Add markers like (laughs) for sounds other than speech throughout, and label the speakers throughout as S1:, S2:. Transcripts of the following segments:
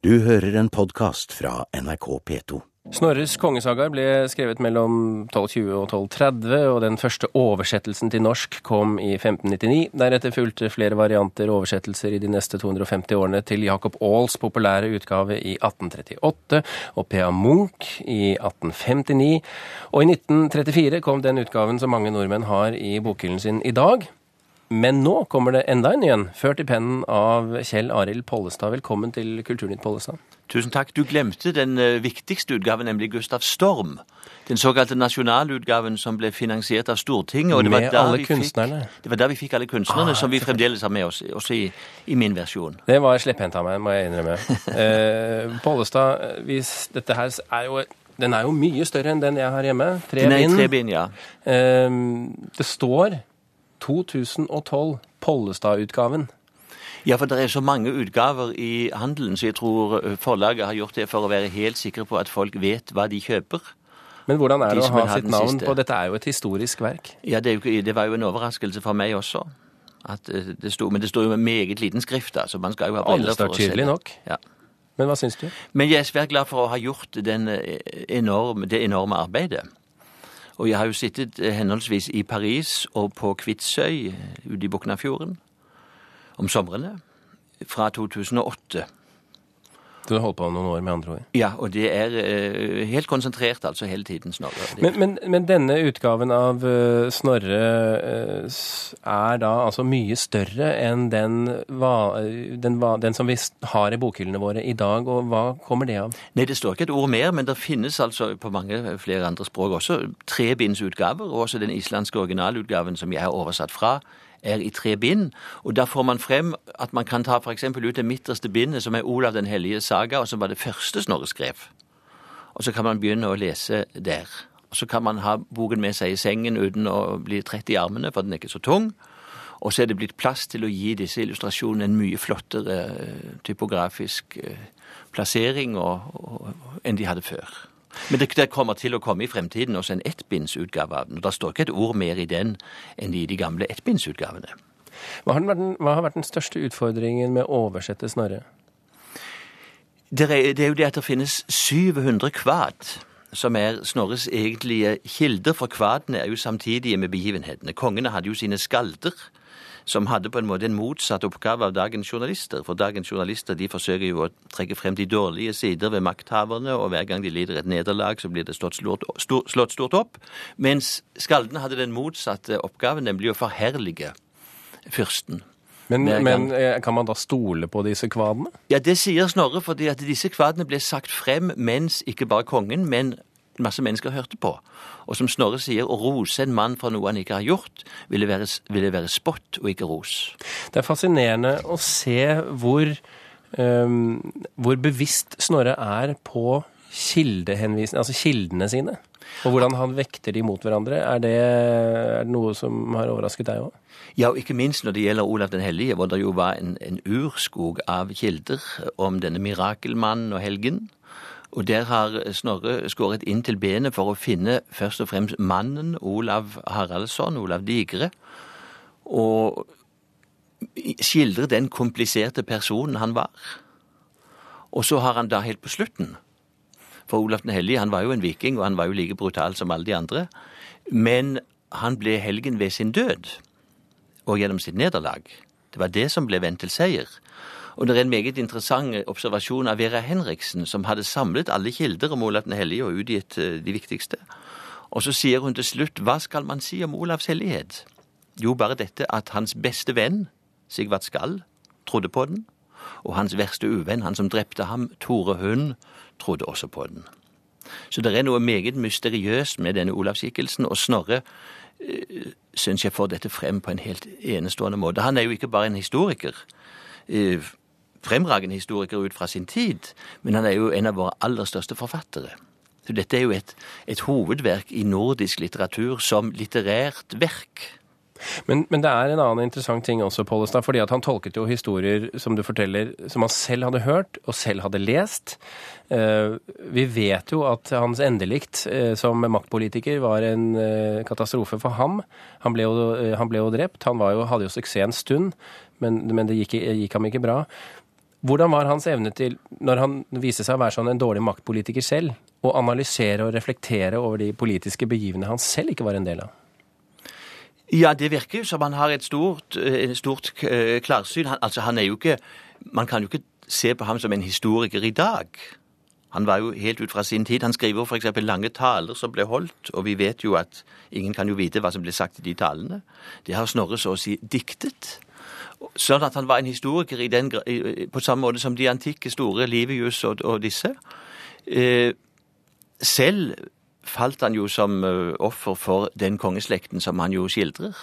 S1: Du hører en podkast fra NRK P2.
S2: Snorres kongesagaer ble skrevet mellom 1220 og 1230, og den første oversettelsen til norsk kom i 1599. Deretter fulgte flere varianter og oversettelser i de neste 250 årene til Jacob Aals populære utgave i 1838 og P.A. Munch i 1859. Og i 1934 kom den utgaven som mange nordmenn har i bokhyllen sin i dag. Men nå kommer det enda en igjen, ført i pennen av Kjell Arild Pollestad. Velkommen til Kulturnytt, Pollestad.
S3: Tusen takk. Du glemte den uh, viktigste utgaven, nemlig Gustav Storm. Den såkalte nasjonalutgaven som ble finansiert av Stortinget. Og det
S2: med
S3: var der
S2: alle kunstnerne.
S3: Fikk, det var der vi fikk alle kunstnerne,
S2: Ah,
S3: som vi fremdeles har med oss, også i, i min versjon.
S2: Det var slepphendt av meg, må jeg innrømme. (laughs) Eh, Pollestad, hvis dette her er jo den er jo mye større enn den jeg har hjemme. Tre bind,
S3: ja.
S2: Eh, det står 2012, Pollestad-utgaven.
S3: Ja, for det er så mange utgaver i handelen, så jeg tror uh, forlaget har gjort det for å være helt sikre på at folk vet hva de kjøper.
S2: Men hvordan er
S3: De
S2: det å ha sitt navn
S3: siste.
S2: på Dette er jo et historisk verk.
S3: Ja, det, jo, det var jo en overraskelse for meg også. At uh, det sto, men det står jo med meget liten skrift, så man skal jo ha briller for å se det.
S2: nok.
S3: Ja.
S2: Men hva syns du?
S3: Men jeg er svært glad for å ha gjort den eh, enorme, det enorme arbeidet. Og jeg har jo sittet eh, henholdsvis i Paris og på Kvitsøy eh, ute i Buknafjorden om somrene fra 2008.
S2: Du har holdt på noen år, med andre ord.
S3: Ja, og det er uh, helt konsentrert altså hele tiden, Snorre.
S2: Men, men, men denne utgaven av uh, Snorre uh, er da altså mye større enn den, va, den, va, den som vi har i bokhyllene våre i dag, og hva kommer det av?
S3: Nei, det står ikke et ord mer, men det finnes altså på mange flere andre språk også trebindsutgaver, og også den islandske originalutgaven som jeg har oversatt fra, er i tre bind. Og da får man frem at man kan ta eksempel ut det midterste bindet, som er Olav den hellige saga, og som var det første Snorre skrev. Og så kan man begynne å lese der. Og så kan man ha boken med seg i sengen uten å bli trett i armene, for den er ikke så tung. Og så er det blitt plass til å gi disse illustrasjonene en mye flottere eh, typografisk eh, plassering og, og, enn de hadde før. Men det, det kommer til å komme i fremtiden også en ettbindsutgave av den. og Det står ikke et ord mer i den enn i de gamle ettbindsutgavene.
S2: Hva har, den hva har vært den største utfordringen med å oversette Snorre?
S3: Det er, det er jo det at det finnes 700 kvad, som er Snorres egentlige kilder, for kvadene er jo samtidige med begivenhetene. Kongene hadde jo sine skalder, som hadde på en måte en motsatt oppgave av dagens journalister. For dagens journalister de forsøker jo å trekke frem de dårlige sider ved makthaverne, og hver gang de lider et nederlag, så blir det slått slått stort opp. Mens skaldene hadde den motsatte oppgaven, nemlig å forherlige fyrsten.
S2: Men, men eh, kan man da stole på disse kvadene?
S3: Ja, det sier Snorre, fordi at disse kvadene ble sagt frem mens ikke bare kongen, men masse mennesker hørte på. Og som Snorre sier, å rose en mann for noe han ikke har gjort, ville være, ville være spott og ikke ros.
S2: Det er fascinerende å se hvor, um, hvor bevisst Snorre er på kildehenvisning, altså kildene sine. Og hvordan han vekter de mot hverandre. Er det, er det noe som har overrasket deg òg?
S3: Ja, og ikke minst når det gjelder Olav den hellige, hvor det jo var en, en urskog av kilder om denne mirakelmannen og helgen. Og der har Snorre skåret inn til benet for å finne først og fremst mannen Olav Haraldsson, Olav Digre, og skildre den kompliserte personen han var. Og så har han da helt på slutten For Olav den hellige han var jo en viking, og han var jo like brutal som alle de andre. Men han ble helgen ved sin død og gjennom sitt nederlag. Det var det som ble vendt til seier. Og det er en meget interessant observasjon av Vera Henriksen, som hadde samlet alle kilder om Olav den hellige og utgitt eh, de viktigste. Og så sier hun til slutt, hva skal man si om Olavs hellighet? Jo, bare dette at hans beste venn, Sigvart Skall, trodde på den, og hans verste uvenn, han som drepte ham, Tore Hund, trodde også på den. Så det er noe meget mysteriøst med denne Olavskikkelsen, og Snorre eh, syns jeg får dette frem på en helt enestående måte. Han er jo ikke bare en historiker, eh, fremragende historiker ut fra sin tid, men han er jo en av våre aller største forfattere. Så dette er jo et, et hovedverk i nordisk litteratur som litterært verk.
S2: Men, men det er en annen interessant ting også, Pollestad. fordi at han tolket jo historier som du forteller, som han selv hadde hørt og selv hadde lest. Eh, vi vet jo at hans endelikt eh, som maktpolitiker var en eh, katastrofe for ham. Han ble jo, han ble jo drept. Han jo, hadde jo suksess en stund, men, men det gikk, gikk ham ikke bra. Hvordan var hans evne til, når han viste seg å være sånn en dårlig maktpolitiker selv, å analysere og reflektere over de politiske begivenhetene han selv ikke var en del av?
S3: Ja, det virker jo som han har et stort, et stort klarsyn. Han, altså, han er jo ikke Man kan jo ikke se på ham som en historiker i dag. Han var jo helt ut fra sin tid. Han skriver f.eks. lange taler som ble holdt, og vi vet jo at ingen kan jo vite hva som ble sagt i de talene. Det har Snorre så å si diktet. Sånn at han var en historiker den, på samme måte som de antikke store, Livius og, og disse. Eh, selv falt han jo som eh, offer for den kongeslekten som han jo skildrer.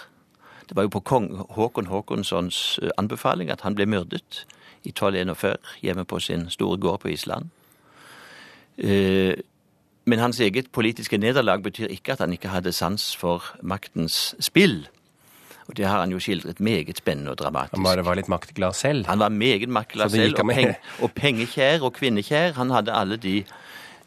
S3: Det var jo på kong Håkon Håkonssons eh, anbefaling at han ble myrdet i 1241 hjemme på sin store gård på Island. Eh, men hans eget politiske nederlag betyr ikke at han ikke hadde sans for maktens spill. Og det har han jo skildret meget spennende og dramatisk.
S2: Han bare var litt maktglad selv?
S3: Han var meget maktglad selv, og, peng, og pengekjær og kvinnekjær. Han hadde alle de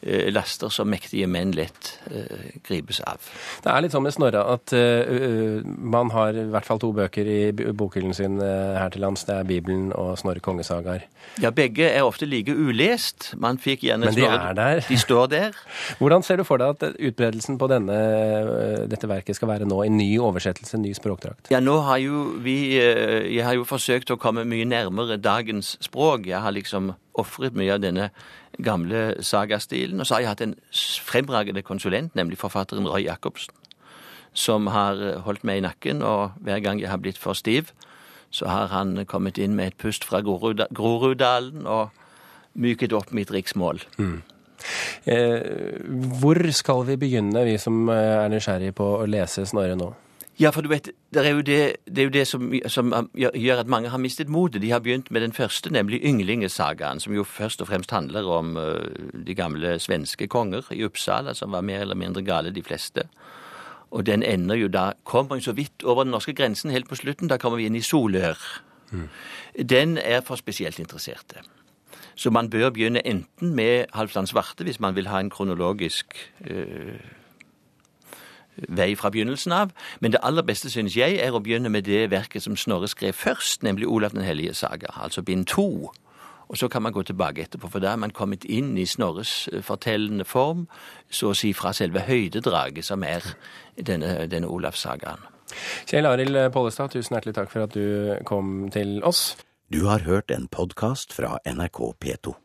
S3: laster som mektige menn lett uh, gripes av.
S2: Det er litt sånn med Snorre at uh, man har i hvert fall to bøker i bokhyllen sin her til lands. Det er Bibelen og Snorre kongesagaer.
S3: Ja, begge er ofte like ulest. Man fikk gjerne
S2: Men de Snorre, er der.
S3: De står der. (laughs)
S2: Hvordan ser du for deg at utbredelsen på denne, dette verket skal være nå? En ny oversettelse, ny språkdrakt?
S3: Ja, nå har jo vi Jeg har jo forsøkt å komme mye nærmere dagens språk. Jeg har liksom ofret mye av denne gamle sagastilen. Og så har jeg hatt en fremragende konsulent, nemlig forfatteren Roy Jacobsen, som har eh, holdt meg i nakken, og hver gang jeg har blitt for stiv, så har han kommet inn med et pust fra Groruddalen og myket opp mitt riksmål. Mm.
S2: Eh, hvor skal vi begynne, vi som eh, er nysgjerrige på å lese Snorre nå?
S3: Ja, for du vet, det er jo det, det, er jo det som, som, gjør at mange har mistet motet. De har begynt med den første, nemlig Ynglingesagaen, som jo først og fremst handler om uh, de gamle svenske konger i Uppsala, som var mer eller mindre gale, de fleste. Og den ender jo da Kommer så vidt over den norske grensen helt på slutten. Da kommer vi inn i Solør. Mm. Den er for spesielt interesserte. Så man bør begynne enten med Halvdan Svarte, hvis man vil ha en kronologisk uh, vei fra begynnelsen av. Men det aller beste, synes jeg, er å begynne med det verket som Snorre skrev først, nemlig Olav den hellige saga, altså bind to. Og så kan man gå tilbake etterpå, for da er man kommet inn i Snorres eh, fortellende form, så å si fra selve høydedraget som er denne, denne Olavssagaen.
S2: Kjell Arild Pollestad, tusen hjertelig takk for at du kom til oss.
S1: Du har hørt en podkast fra NRK P2.